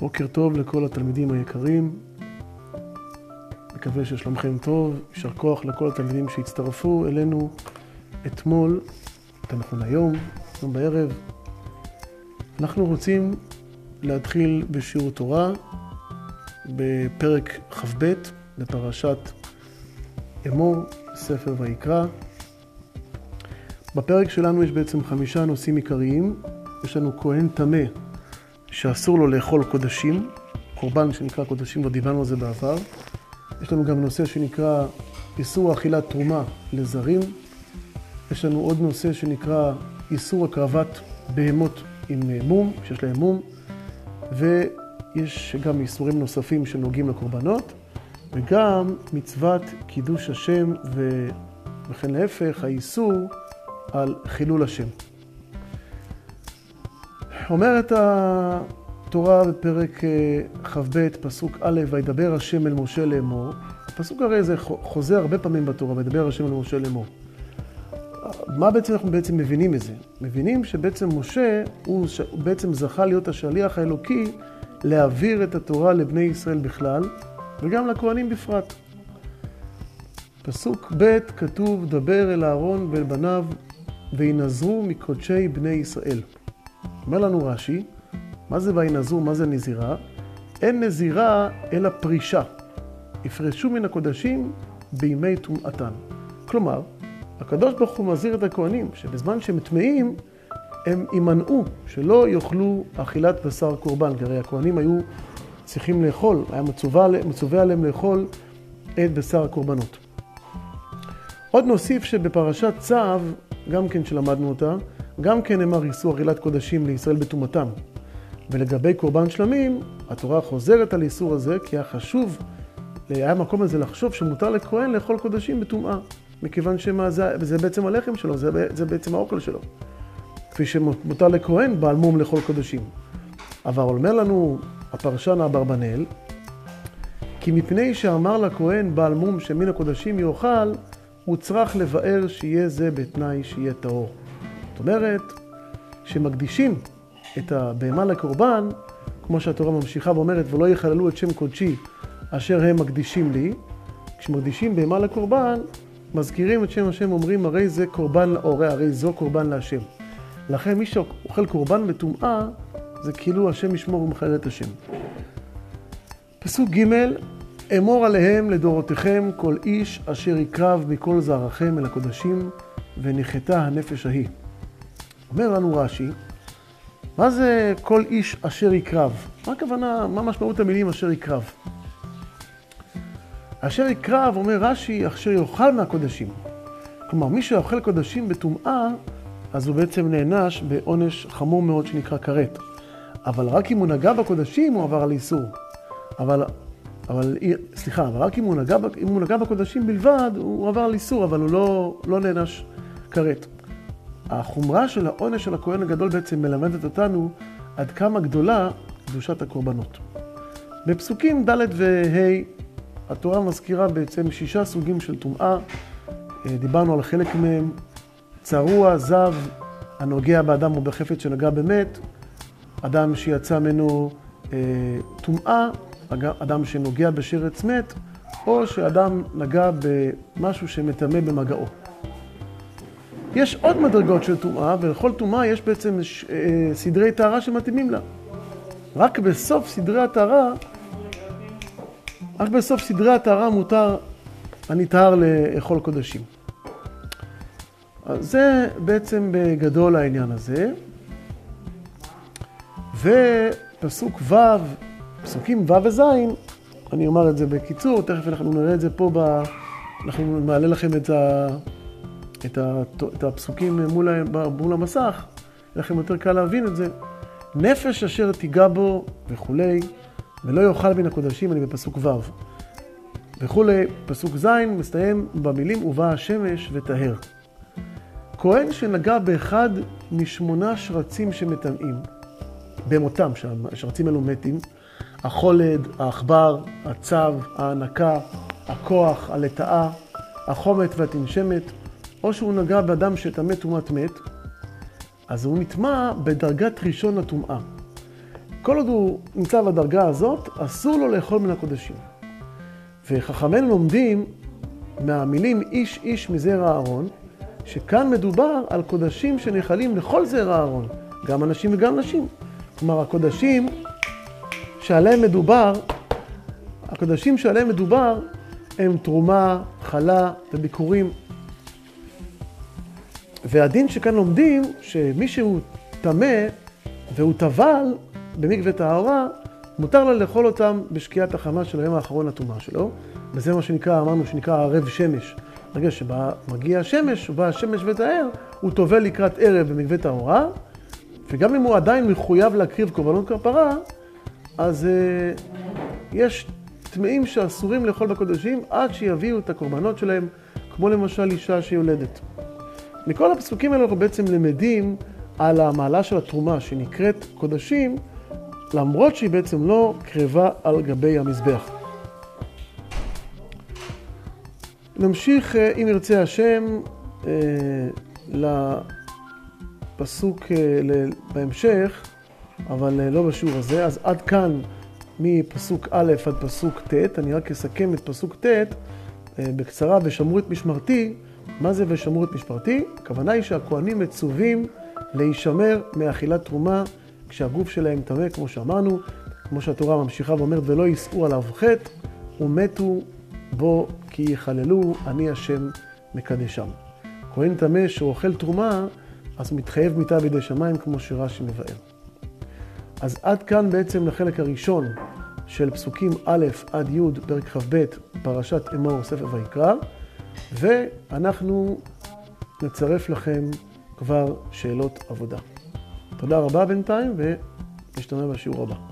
בוקר טוב לכל התלמידים היקרים. מקווה ששלומכם טוב. יישר כוח לכל התלמידים שהצטרפו אלינו אתמול, יותר נכון היום, היום בערב. אנחנו רוצים להתחיל בשיעור תורה בפרק כ"ב בפרשת אמור, ספר ויקרא. בפרק שלנו יש בעצם חמישה נושאים עיקריים. יש לנו כהן טמא שאסור לו לאכול קודשים, קורבן שנקרא קודשים, כבר דיברנו על זה בעבר. יש לנו גם נושא שנקרא איסור אכילת תרומה לזרים. יש לנו עוד נושא שנקרא איסור הקרבת בהמות עם מום, שיש להם מום. ויש גם איסורים נוספים שנוגעים לקורבנות, וגם מצוות קידוש השם. וכן להפך, האיסור על חילול השם. אומרת התורה בפרק כ"ב, פסוק א', וידבר השם אל משה לאמור. הפסוק הרי זה חוזר הרבה פעמים בתורה, וידבר השם אל משה לאמור. מה בעצם אנחנו בעצם מבינים מזה? מבינים שבעצם משה, הוא, הוא בעצם זכה להיות השליח האלוקי להעביר את התורה לבני ישראל בכלל, וגם לכהנים בפרט. פסוק ב' כתוב, דבר אל אהרון ואל בניו, וינזרו מקודשי בני ישראל. אומר לנו רש"י, מה זה וינזרו, מה זה נזירה? אין נזירה אלא פרישה. יפרשו מן הקודשים בימי טומאתן. כלומר, הקדוש ברוך הוא מזהיר את הכהנים שבזמן שהם טמאים, הם יימנעו שלא יאכלו אכילת בשר קורבן, כי הרי הכהנים היו צריכים לאכול, היה מצווה, מצווה עליהם לאכול את בשר הקורבנות. עוד נוסיף שבפרשת צו, גם כן שלמדנו אותה, גם כן נאמר איסור אכילת קודשים לישראל בטומאתם. ולגבי קורבן שלמים, התורה חוזרת על איסור הזה, כי היה חשוב, היה מקום לזה לחשוב שמותר לכהן לאכול קודשים בטומאה, מכיוון שזה בעצם הלחם שלו, זה, זה בעצם האוכל שלו. כפי שמותר לכהן בעל מום לאכול קודשים. אבל אומר לנו הפרשן אברבנאל, כי מפני שאמר לכהן בעל מום שמן הקודשים יאכל, הוא צריך לבאר שיהיה זה בתנאי שיהיה טהור. אומרת, שמקדישים את הבהמה לקורבן, כמו שהתורה ממשיכה ואומרת, ולא יחללו את שם קודשי אשר הם מקדישים לי, כשמקדישים בהמה לקורבן, מזכירים את שם השם, אומרים, הרי זה קורבן לאורה, הרי זו קורבן להשם. לכן מי שאוכל קורבן בטומאה, זה כאילו השם ישמור ומחלל את השם. פסוק ג' אמור עליהם לדורותיכם כל איש אשר יקרב מכל זרעכם אל הקודשים ונחתה הנפש ההיא. אומר לנו רש"י, מה זה כל איש אשר יקרב? מה הכוונה, מה משמעות המילים אשר יקרב? אשר יקרב, אומר רש"י, אשר יאכל מהקודשים. כלומר, מי שאוכל קודשים בטומאה, אז הוא בעצם נענש בעונש חמור מאוד שנקרא כרת. אבל רק אם הוא נגע בקודשים, הוא עבר על איסור. אבל, אבל, סליחה, אבל רק אם הוא נגע, אם הוא נגע בקודשים בלבד, הוא עבר על איסור, אבל הוא לא, לא נענש כרת. החומרה של העונש של הכהן הגדול בעצם מלמדת אותנו עד כמה גדולה קדושת הקורבנות. בפסוקים ד' וה' התורה מזכירה בעצם שישה סוגים של טומאה, דיברנו על חלק מהם, צרוע, זב, הנוגע באדם או בחפץ שנגע במת, אדם שיצא ממנו טומאה, אדם שנוגע בשרץ מת, או שאדם נגע במשהו שמטמא במגעו. יש עוד מדרגות של טומאה, ולכל טומאה יש בעצם סדרי טהרה שמתאימים לה. רק בסוף סדרי הטהרה, רק בסוף סדרי הטהרה מותר הנטהר לאכול קודשים. זה בעצם בגדול העניין הזה. ופסוק ו', פסוקים ו' וז', אני אומר את זה בקיצור, תכף אנחנו נראה את זה פה, ב... אנחנו נעלה לכם את, ה... את, הפסוקים מול, מול המסך, יהיה לכם יותר קל להבין את זה. נפש אשר תיגע בו וכולי, ולא יאכל מן הקודשים, אני בפסוק ו'. וכולי, פסוק ז' מסתיים במילים ובאה השמש וטהר. כהן שנגע באחד משמונה שרצים שמטמאים, במותם, שהשרצים האלו מתים, החולד, העכבר, הצב, ההנקה, הכוח, הלטאה, החומת והתנשמת, או שהוא נגע באדם שטמא טומאת מת, אז הוא נטמע בדרגת ראשון הטומאה. כל עוד הוא נמצא בדרגה הזאת, אסור לו לאכול מן הקודשים. וחכמינו לומדים מהמילים איש איש מזרע אהרון, שכאן מדובר על קודשים שנאכלים לכל זרע אהרון, גם אנשים וגם נשים. כלומר, הקודשים שעליהם מדובר, הקודשים שעליהם מדובר הם תרומה, חלה וביקורים. והדין שכאן לומדים, שמי שהוא טמא והוא טבל במקווה טהרה, מותר לו לאכול אותם בשקיעת החמה של היום האחרון לטומאה שלו. וזה מה שנקרא, אמרנו שנקרא ערב שמש. ברגע שמגיע השמש, ובא השמש וטהר, הוא טובל לקראת ערב במקווה טהרה, וגם אם הוא עדיין מחויב להקריב קורבנות כפרה, אז uh, יש טמאים שאסורים לאכול בקודשים עד שיביאו את הקורבנות שלהם, כמו למשל אישה שיולדת. מכל הפסוקים האלה אנחנו בעצם למדים על המעלה של התרומה שנקראת קודשים, למרות שהיא בעצם לא קרבה על גבי המזבח. נמשיך, אה, אם ירצה השם, אה, לפסוק בהמשך, אבל לא בשיעור הזה. אז עד כאן מפסוק א' עד פסוק ט', אני רק אסכם את פסוק ט' בקצרה, ושמרו את משמרתי. מה זה ושמרו את משמרתי? הכוונה היא שהכוהנים מצווים להישמר מאכילת תרומה כשהגוף שלהם טמא, כמו שאמרנו, כמו שהתורה ממשיכה ואומרת, ולא יישאו עליו חטא, ומתו בו כי יחללו, אני השם מקדשם. כהן טמא שהוא אוכל תרומה, אז מתחייב מיתה בידי שמיים, כמו שרש"י מבאר. אז עד כאן בעצם לחלק הראשון של פסוקים א' עד י', פרק כ"ב, פרשת אמור, ספר ויקרא, ואנחנו נצרף לכם כבר שאלות עבודה. תודה רבה בינתיים, ונשתמע בשיעור הבא.